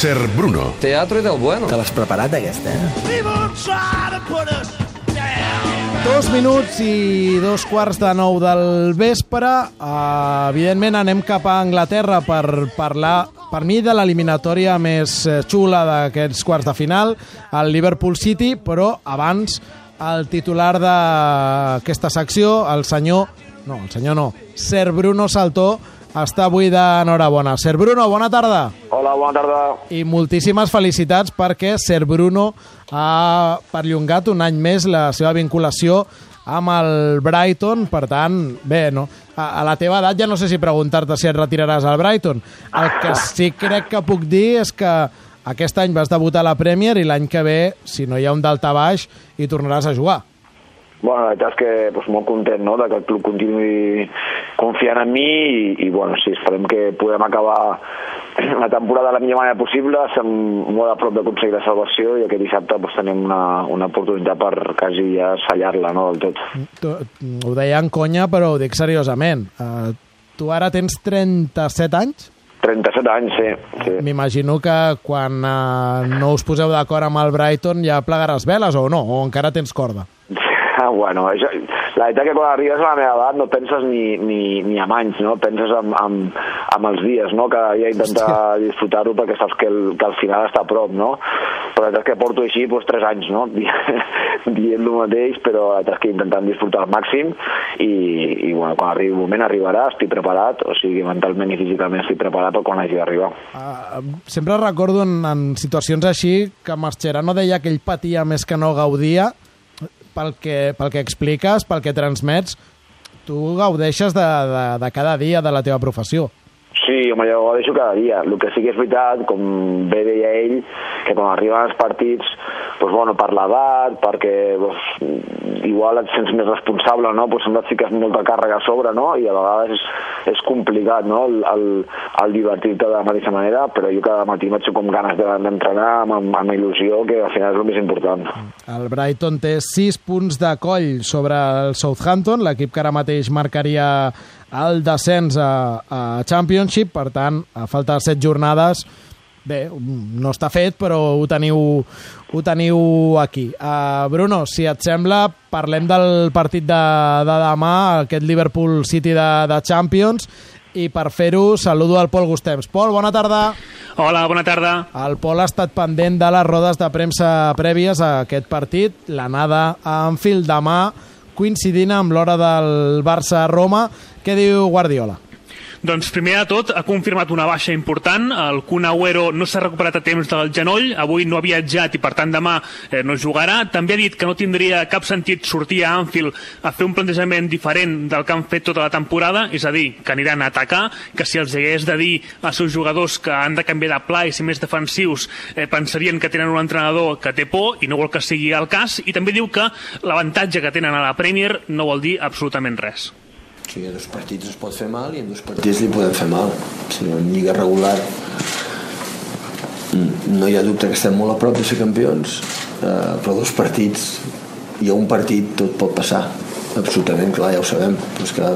Ser Bruno. Teatro del bueno. Te l'has preparat, aquesta, eh? Dos minuts i dos quarts de nou del vespre. Uh, evidentment anem cap a Anglaterra per parlar, per mi, de l'eliminatòria més eh, xula d'aquests quarts de final, el Liverpool City, però abans el titular d'aquesta secció, el senyor... No, el senyor no. Sir Bruno Saltó està avui d'enhorabona. Sir Bruno, bona tarda. Hola, bona tarda. I moltíssimes felicitats perquè Ser Bruno ha perllongat un any més la seva vinculació amb el Brighton, per tant, bé, no? A, a la teva edat ja no sé si preguntar-te si et retiraràs al Brighton. El que sí crec que puc dir és que aquest any vas debutar a la Premier i l'any que ve, si no hi ha un daltabaix, hi tornaràs a jugar. Bueno, la veritat és que doncs, molt content no, de que el club continuï confiant en mi i, i bueno, sí, esperem que podem acabar la temporada de la millor manera possible, estem molt a prop d'aconseguir la salvació i aquest dissabte doncs, tenim una, una oportunitat per quasi ja sellar-la no, del tot. Tu, ho deia en conya, però ho dic seriosament. Uh, tu ara tens 37 anys? 37 anys, sí. sí. M'imagino que quan uh, no us poseu d'acord amb el Brighton ja plegaràs veles o no? O encara tens corda? Ah, bueno, això, la veritat que quan arribes a la meva edat no penses ni, ni, ni en anys, no? penses en, en, en els dies, no? cada dia intentar disfrutar-ho perquè saps que el, que al final està a prop, no? però la veritat que porto així doncs, 3 anys no? dient el mateix, però la veritat que intentant disfrutar al màxim i, i bueno, quan arribi el moment arribarà, estic preparat, o sigui, mentalment i físicament estic preparat per quan hagi d'arribar. Uh, sempre recordo en, en situacions així que Mascherano deia que ell patia més que no gaudia, pel que, pel que expliques, pel que transmets, tu gaudeixes de, de, de cada dia de la teva professió. Sí, home, jo ho deixo cada dia. El que sí que és veritat, com bé deia ell, que quan arriben els partits, doncs, bueno, per l'edat, perquè doncs, igual et sents més responsable, no? Pues sembla que fiques molta càrrega a sobre, no? I a vegades és, és complicat, no?, el, el, el divertir-te de la mateixa manera, però jo cada matí m'he com ganes d'entrenar amb, amb, amb il·lusió, que al final és el més important. El Brighton té 6 punts de coll sobre el Southampton, l'equip que ara mateix marcaria el descens a, a Championship, per tant, a falta de 7 jornades, bé, no està fet, però ho teniu, ho teniu aquí. Uh, Bruno, si et sembla, parlem del partit de, de demà, aquest Liverpool City de, de Champions, i per fer-ho saludo al Pol Gustems. Pol, bona tarda. Hola, bona tarda. El Pol ha estat pendent de les rodes de premsa prèvies a aquest partit, l'anada a Anfield demà, coincidint amb l'hora del Barça-Roma. Què diu Guardiola? Doncs primer de tot ha confirmat una baixa important, el Kun Agüero no s'ha recuperat a temps del genoll, avui no ha viatjat i per tant demà eh, no jugarà, també ha dit que no tindria cap sentit sortir a Anfield a fer un plantejament diferent del que han fet tota la temporada, és a dir, que aniran a atacar, que si els hagués de dir als seus jugadors que han de canviar de pla i ser més defensius, eh, pensarien que tenen un entrenador que té por i no vol que sigui el cas, i també diu que l'avantatge que tenen a la Premier no vol dir absolutament res. Sí, en dos partits es pot fer mal i en dos partits li podem fer mal. Si no, en lliga regular no hi ha dubte que estem molt a prop de ser campions, eh, però dos partits i a un partit tot pot passar. Absolutament, clar, ja ho sabem. Però és que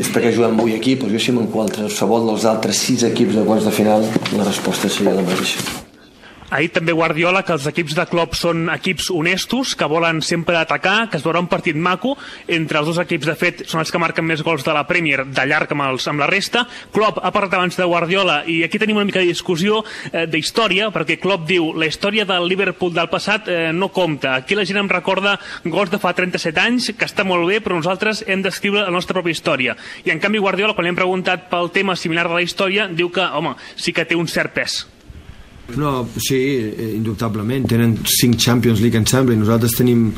és perquè juguem avui aquí, doncs jo si en qualsevol dels altres sis equips de quarts de final, la resposta seria la mateixa. Ahir també Guardiola que els equips de Klopp són equips honestos, que volen sempre atacar, que es veurà un partit maco. Entre els dos equips, de fet, són els que marquen més gols de la Premier, de llarg amb, els, amb la resta. Klopp ha parlat abans de Guardiola i aquí tenim una mica de discussió eh, d'història, perquè Klopp diu la història del Liverpool del passat eh, no compta. Aquí la gent em recorda gols de fa 37 anys, que està molt bé, però nosaltres hem d'escriure la nostra pròpia història. I en canvi Guardiola, quan li hem preguntat pel tema similar de la història, diu que, home, sí que té un cert pes. No, sí, indubtablement. Tenen cinc Champions League, em sembla, i nosaltres tenim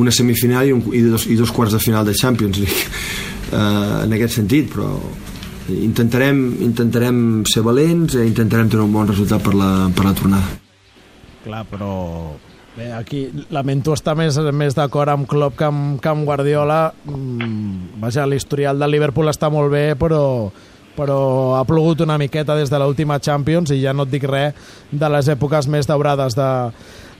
una semifinal i, un, i, dos, i dos quarts de final de Champions League. Uh, en aquest sentit, però intentarem, intentarem ser valents i intentarem tenir un bon resultat per la, per la tornada. Clar, però bé, aquí lamento estar més, més d'acord amb Klopp que amb, que amb Guardiola. Mm, vaja, l'historial del Liverpool està molt bé, però però ha plogut una miqueta des de l'última Champions i ja no et dic res de les èpoques més daurades de,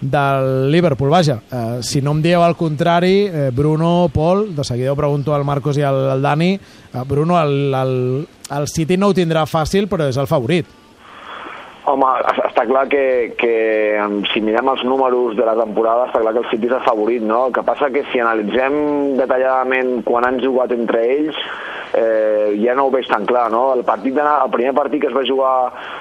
del Liverpool. Vaja, eh, si no em dieu el contrari, eh, Bruno, Pol, de seguida ho pregunto al Marcos i al, al Dani, eh, Bruno, el, el, el City no ho tindrà fàcil, però és el favorit. Home, està clar que, que si mirem els números de la temporada està clar que el City és el favorit, no? El que passa que si analitzem detalladament quan han jugat entre ells eh, ja no ho veig tan clar, no? El, partit de, el primer partit que es va jugar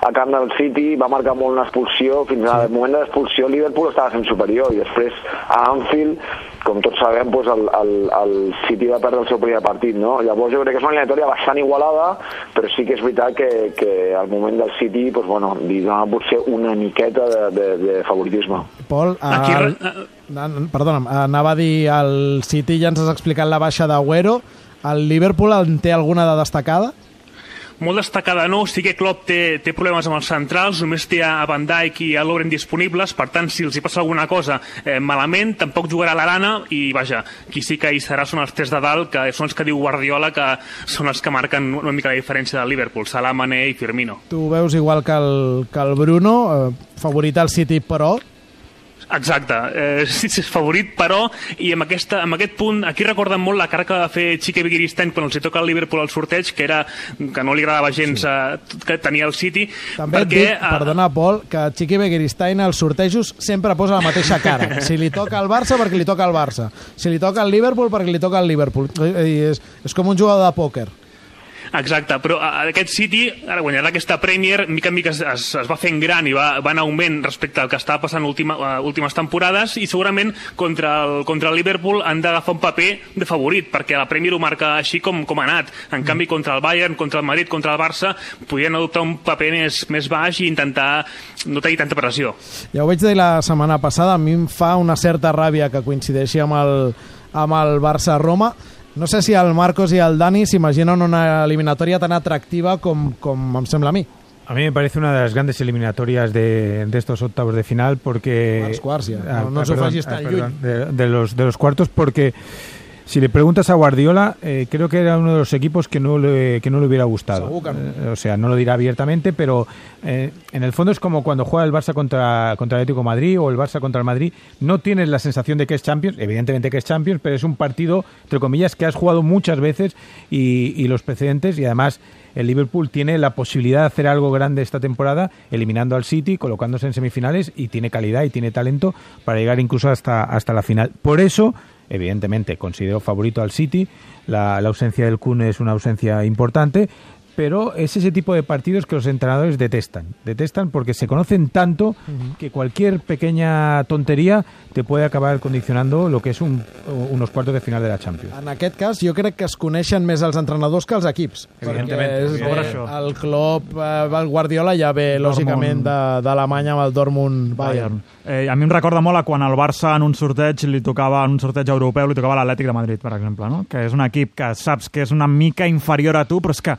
a camp del City va marcar molt una expulsió, fins al moment de l'expulsió Liverpool estava sent superior i després a Anfield com tots sabem, doncs el, el, el City va perdre el seu primer partit, no? Llavors jo crec que és una eliminatòria bastant igualada, però sí que és veritat que, que al moment del City, doncs, bueno, li dona potser una miqueta de, de, de favoritisme. Pol, Aquí, el, perdona'm, anava a dir, el City ja ens has explicat la baixa d'Agüero, el Liverpool en té alguna de destacada? Molt destacada no, sí que Klopp té, té problemes amb els centrals, només té a Van Dijk i a Lovren disponibles, per tant, si els hi passa alguna cosa eh, malament, tampoc jugarà l'Arana i, vaja, qui sí que hi serà són els tres de dalt, que són els que diu Guardiola, que són els que marquen una mica la diferència del Liverpool, Salah, Mané i Firmino. Tu veus igual que el, que el Bruno, eh, favorit al City, però Exacte, eh, sí, és favorit, però, i amb, aquesta, amb aquest punt, aquí recorden molt la cara que va fer Chique Begiristain quan els hi toca el Liverpool al sorteig, que era que no li agradava gens sí. eh, que tenia el City. També perquè, et dic, eh, perdona, Pol, que Chique Begiristain als sortejos sempre posa la mateixa cara. Si li toca al Barça, perquè li toca al Barça. Si li toca al Liverpool, perquè li toca al Liverpool. I és, és com un jugador de pòquer. Exacte, però aquest City ara guanyarà aquesta Premier, mica en mica es, es, es va fent gran i va, va en augment respecte al que estava passant última, uh, últimes temporades i segurament contra el, contra el Liverpool han d'agafar un paper de favorit perquè la Premier ho marca així com, com ha anat. En mm. canvi, contra el Bayern, contra el Madrid, contra el Barça, podien adoptar un paper més, més baix i intentar no tenir tanta pressió. Ja ho vaig dir la setmana passada, a mi em fa una certa ràbia que coincideixi amb el, amb el Barça-Roma, no sé si el Marcos y el Dani s'imaginen una eliminatoria tan atractiva com, com em sembla a mi. A mí me parece una de las grandes eliminatorias de, de estos octavos de final porque... Los cuartos, ya. Ah, no, no perdón, ah, perdón, de, de, los, de los cuartos porque si le preguntas a Guardiola, eh, creo que era uno de los equipos que no le, que no le hubiera gustado. Eh, o sea, no lo dirá abiertamente, pero eh, en el fondo es como cuando juega el Barça contra, contra el Atlético Madrid o el Barça contra el Madrid. No tienes la sensación de que es Champions, evidentemente que es Champions, pero es un partido, entre comillas, que has jugado muchas veces y, y los precedentes y además el Liverpool tiene la posibilidad de hacer algo grande esta temporada, eliminando al City, colocándose en semifinales y tiene calidad y tiene talento para llegar incluso hasta, hasta la final. Por eso evidentemente considero favorito al City, la, la ausencia del Kun es una ausencia importante, pero es ese tipo de partidos que los entrenadores detestan. Detestan porque se conocen tanto uh -huh. que cualquier pequeña tontería te puede acabar condicionando lo que és un, unos quartos de final de la Champions. En aquest cas, jo crec que es coneixen més els entrenadors que els equips. Evidentment. És, eh, el Klopp, eh, el Guardiola ja ve, Dortmund. lògicament, d'Alemanya amb el Dortmund Bayern. Bayern. Eh, a mi em recorda molt a quan el Barça en un sorteig li tocava en un sorteig europeu li tocava l'Atlètic de Madrid, per exemple, no? que és un equip que saps que és una mica inferior a tu, però és que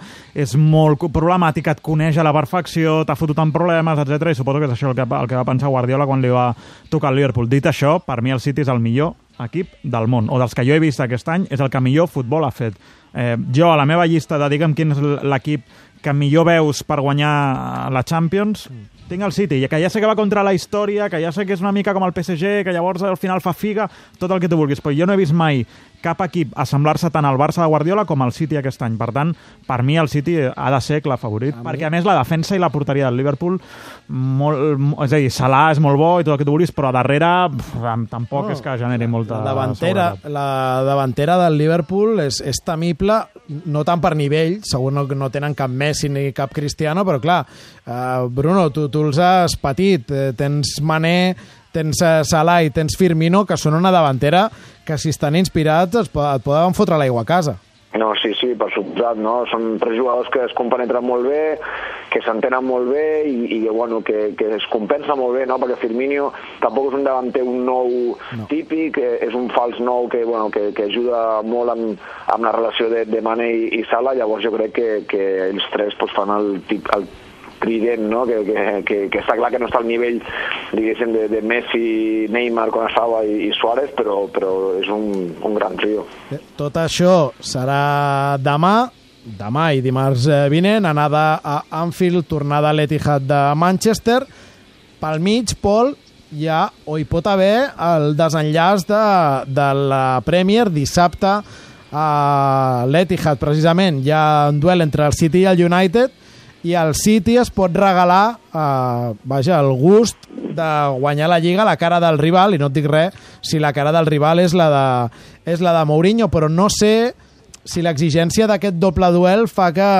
és molt problemàtic, et coneix a la perfecció, t'ha fotut en problemes, etc. I suposo que és això el que, el que va pensar Guardiola quan li va tocar el Liverpool. Dit això, per mi el City és el millor equip del món, o dels que jo he vist aquest any, és el que millor futbol ha fet. Eh, jo, a la meva llista de, digue'm, quin és l'equip que millor veus per guanyar la Champions, tinc el City, que ja sé que va contra la història, que ja sé que és una mica com el PSG, que llavors al final fa figa, tot el que tu vulguis, però jo no he vist mai cap equip assemblar-se tant al Barça de Guardiola com al City aquest any. Per tant, per mi el City ha de ser clar favorit, a perquè a més la defensa i la porteria del Liverpool, molt, és a dir, Salah és molt bo i tot el que tu vulguis, però darrere pff, tampoc no, és que generi molta la davantera, seguretat. La davantera del Liverpool és, és temible, no tant per nivell, segur no, no tenen cap Messi ni cap Cristiano, però clar, uh, Bruno, tu, tu els has patit, eh, tens Mané, tens eh, Salah i tens Firmino, que són una davantera que si estan inspirats et, et poden fotre l'aigua a casa. No, sí, sí, per suposat, no? Són tres jugadors que es compenetren molt bé, que s'entenen molt bé i, i bueno, que, que es compensa molt bé, no? Perquè Firmino tampoc és un davanter un nou no. típic, eh, és un fals nou que, bueno, que, que ajuda molt amb, amb la relació de, de Mane i, i Sala, llavors jo crec que, que ells tres pues, fan el, tip, el trident, no? que, que, que, que està clar que no està al nivell diguéssim de, de Messi, Neymar estava i, i Suárez, però, però és un, un gran trio. Tot això serà demà, demà i dimarts eh, vinent, anada a Anfield, tornada a l'Etihad de Manchester. Pel mig, Pol, hi ha, o hi pot haver, el desenllaç de, de la Premier dissabte a l'Etihad, precisament. Hi ha un duel entre el City i el United, i el City es pot regalar eh, vaja, el gust de guanyar la Lliga a la cara del rival, i no et dic res si la cara del rival és la de, és la de Mourinho, però no sé si l'exigència d'aquest doble duel fa que,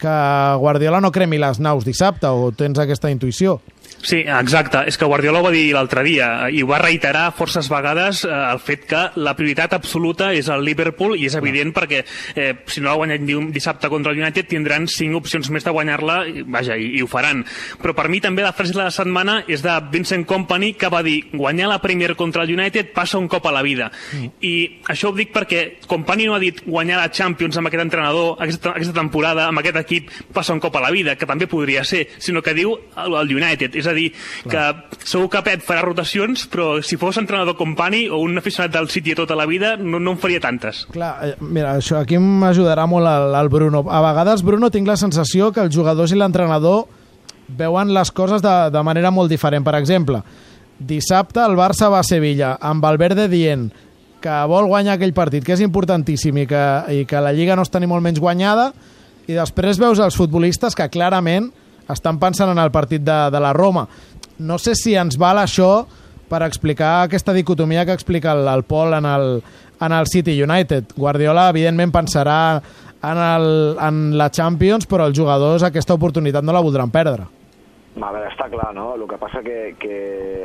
que Guardiola no cremi les naus dissabte, o tens aquesta intuïció? Sí, exacte. És que Guardiola ho va dir l'altre dia i ho va reiterar forces vegades eh, el fet que la prioritat absoluta és el Liverpool i és evident no. perquè eh, si no la guanyen dissabte contra el United tindran cinc opcions més de guanyar-la vaja, i, i ho faran. Però per mi també la frase de la setmana és de Vincent Company que va dir guanyar la Premier contra el United passa un cop a la vida. Mm. I això ho dic perquè Company no ha dit guanyar la Champions amb aquest entrenador aquesta, aquesta temporada, amb aquest equip passa un cop a la vida, que també podria ser, sinó que diu el, el United. És a dir, Clar. que segur que Pep farà rotacions, però si fos entrenador company o un aficionat del City tota la vida, no, no en faria tantes. Clar, eh, mira, això aquí m'ajudarà molt el, el Bruno. A vegades, Bruno, tinc la sensació que els jugadors i l'entrenador veuen les coses de, de manera molt diferent. Per exemple, dissabte el Barça va a Sevilla, amb Valverde dient que vol guanyar aquell partit, que és importantíssim i que, i que la Lliga no està ni molt menys guanyada, i després veus els futbolistes que clarament estan pensant en el partit de, de la Roma. No sé si ens val això per explicar aquesta dicotomia que explica el, el Pol en el, en el City United. Guardiola, evidentment, pensarà en, el, en la Champions, però els jugadors aquesta oportunitat no la voldran perdre. A veure, està clar, no? El que passa que, que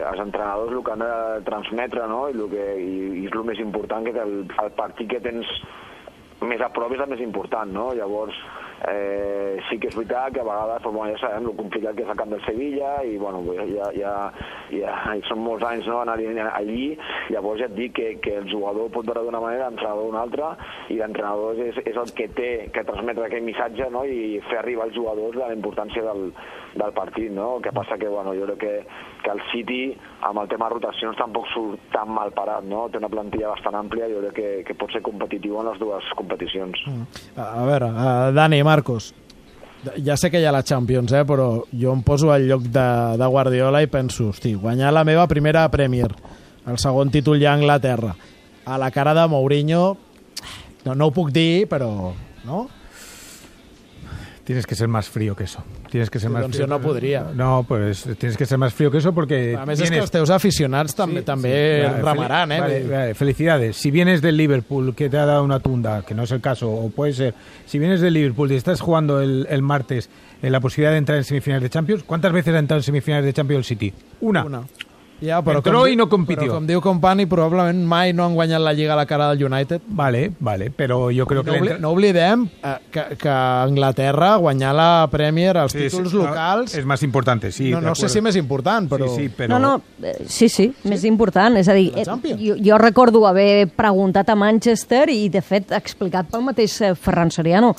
els entrenadors el que han de transmetre, no? I, el que, i, i és el més important, que el, el partit que tens més a prop és el més important, no? Llavors, eh, sí que és veritat que a vegades però, bueno, ja sabem el complicat que és el camp del Sevilla i bueno, ja, ja, ja, ja són molts anys no, anar allí llavors ja et dic que, que el jugador pot veure d'una manera, l'entrenador d'una altra i l'entrenador és, és el que té que transmetre aquest missatge no, i fer arribar als jugadors la importància del, del partit no? el que passa que bueno, jo crec que, que el City amb el tema de rotacions tampoc surt tan mal parat no? té una plantilla bastant àmplia jo crec que, que pot ser competitiu en les dues competicions mm. A veure, uh, Dani, Marcos, ja sé que hi ha la Champions, eh, però jo em poso al lloc de, de Guardiola i penso, hosti, guanyar la meva primera Premier, el segon títol ja a Anglaterra, a la cara de Mourinho, no, no ho puc dir, però... No? Tienes que ser más frío que eso. Tienes que ser más doncs frío. jo no podria. No, pues tienes que ser más frío que eso porque... A més tienes... és que els teus aficionats també, sí, també sí. Vale, ramaran, eh? Vale, vale, felicidades. Si vienes del Liverpool, que te ha dado una tunda, que no es el caso, o puede ser, si vienes del Liverpool y estás jugando el, el martes en la posibilidad de entrar en semifinales de Champions, ¿cuántas veces ha entrado en semifinales de Champions City? Una. Una. Ja, però Entró com, i no compitió. Però com diu Company, probablement mai no han guanyat la Lliga a la cara del United. Vale, vale, però jo crec no, que... Obli no oblidem eh, que, que Anglaterra guanyar la Premier, els sí, títols sí, locals... No, és més important, sí. No, no sé si més important, però... Sí, sí, però... No, no, eh, sí, sí, sí, més important. És a dir, eh, jo, jo recordo haver preguntat a Manchester i, de fet, explicat pel mateix eh, Ferran Soriano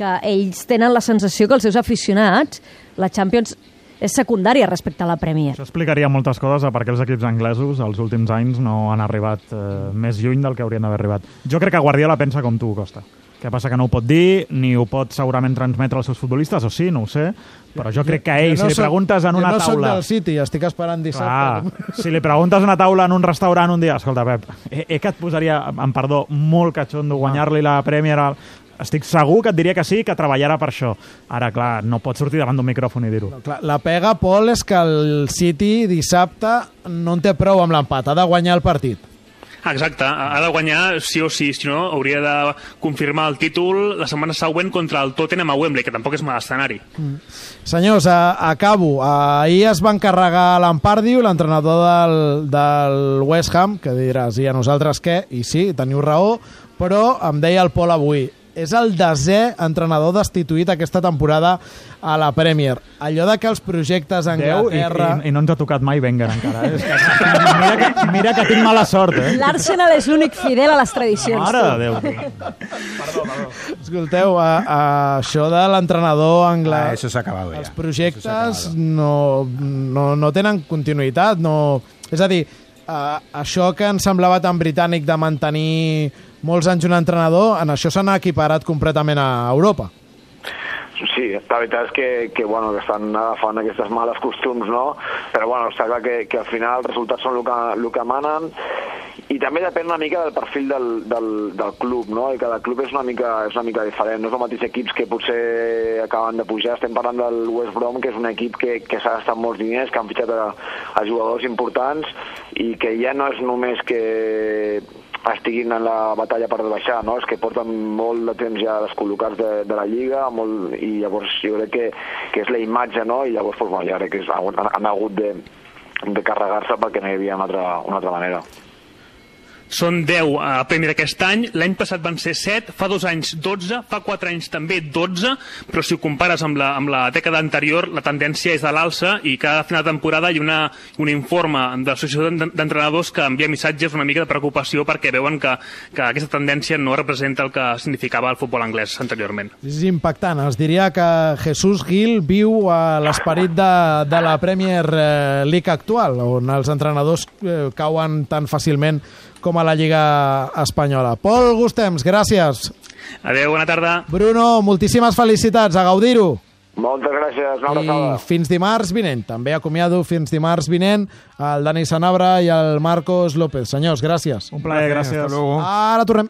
que ells tenen la sensació que els seus aficionats la Champions és secundària respecte a la Premier. Això explicaria moltes coses a per què els equips anglesos els últims anys no han arribat eh, més lluny del que haurien d'haver arribat. Jo crec que Guardiola pensa com tu, Costa. Què passa que no ho pot dir, ni ho pot segurament transmetre als seus futbolistes, o sí, no ho sé, però jo crec que ell, si li preguntes en una taula... Jo no soc del City, estic esperant dissabte. Clar, si li preguntes una taula en un restaurant un dia, escolta, Pep, eh, eh que et posaria, amb perdó, molt catxondo guanyar-li la Premier al estic segur que et diria que sí, que treballarà per això. Ara, clar, no pot sortir davant d'un micròfon i dir-ho. No, la pega, Pol, és que el City dissabte no en té prou amb l'empat, ha de guanyar el partit. Exacte, ha de guanyar sí o sí, si no hauria de confirmar el títol la setmana següent contra el Tottenham a Wembley, que tampoc és mal escenari. Mm. Senyors, a, acabo. Ahir es va encarregar l'Ampardiu, l'entrenador del, del West Ham, que diràs, i a nosaltres què? I sí, teniu raó, però em deia el Pol avui, és el desè entrenador destituït aquesta temporada a la Premier. Allò de que els projectes a Anglaterra... i, i, I no ens ha tocat mai Wenger encara. Eh? mira, que, mira que tinc mala sort, eh? L'Arsenal és l'únic fidel a les tradicions. Mare de Déu. perdó, perdó. Escolteu, a, a, això de l'entrenador anglès... Ah, això s'ha acabat ja. Els projectes no, no, no tenen continuïtat, no... És a dir, uh, això que ens semblava tan britànic de mantenir molts anys un entrenador, en això s'ha equiparat completament a Europa. Sí, la veritat és que, que, bueno, que estan agafant aquestes males costums, no? Però bueno, està clar que, que al final els resultats són el que, el que manen i també depèn una mica del perfil del, del, del club, no? I cada club és una mica, és una mica diferent. No és el mateix equips que potser acaben de pujar. Estem parlant del West Brom, que és un equip que, que s'ha gastat molts diners, que han fitxat a, a jugadors importants i que ja no és només que estiguin en la batalla per baixar, no? és que porten molt de temps ja descol·locats de, de la Lliga molt, i llavors jo crec que, que és la imatge no? i llavors pues, bueno, jo crec que és, han, han hagut de, de carregar-se perquè no hi havia una altra, una altra manera. Són 10 a Premier aquest any, l'any passat van ser 7, fa dos anys 12, fa 4 anys també 12, però si ho compares amb la, amb la dècada anterior, la tendència és de l'alça i cada final de temporada hi ha una, un informe de l'associació d'entrenadors que envia missatges una mica de preocupació perquè veuen que, que aquesta tendència no representa el que significava el futbol anglès anteriorment. És impactant. Es diria que Jesús Gil viu a l'esperit de, de la Premier eh, League actual, on els entrenadors eh, cauen tan fàcilment com a la Lliga Espanyola. Pol Gustems, gràcies. Adéu, bona tarda. Bruno, moltíssimes felicitats, a gaudir-ho. Moltes gràcies, una abraçada. I fins dimarts vinent. També acomiado fins dimarts vinent el Dani Sanabra i el Marcos López. Senyors, gràcies. Un plaer, gràcies. Ara tornem.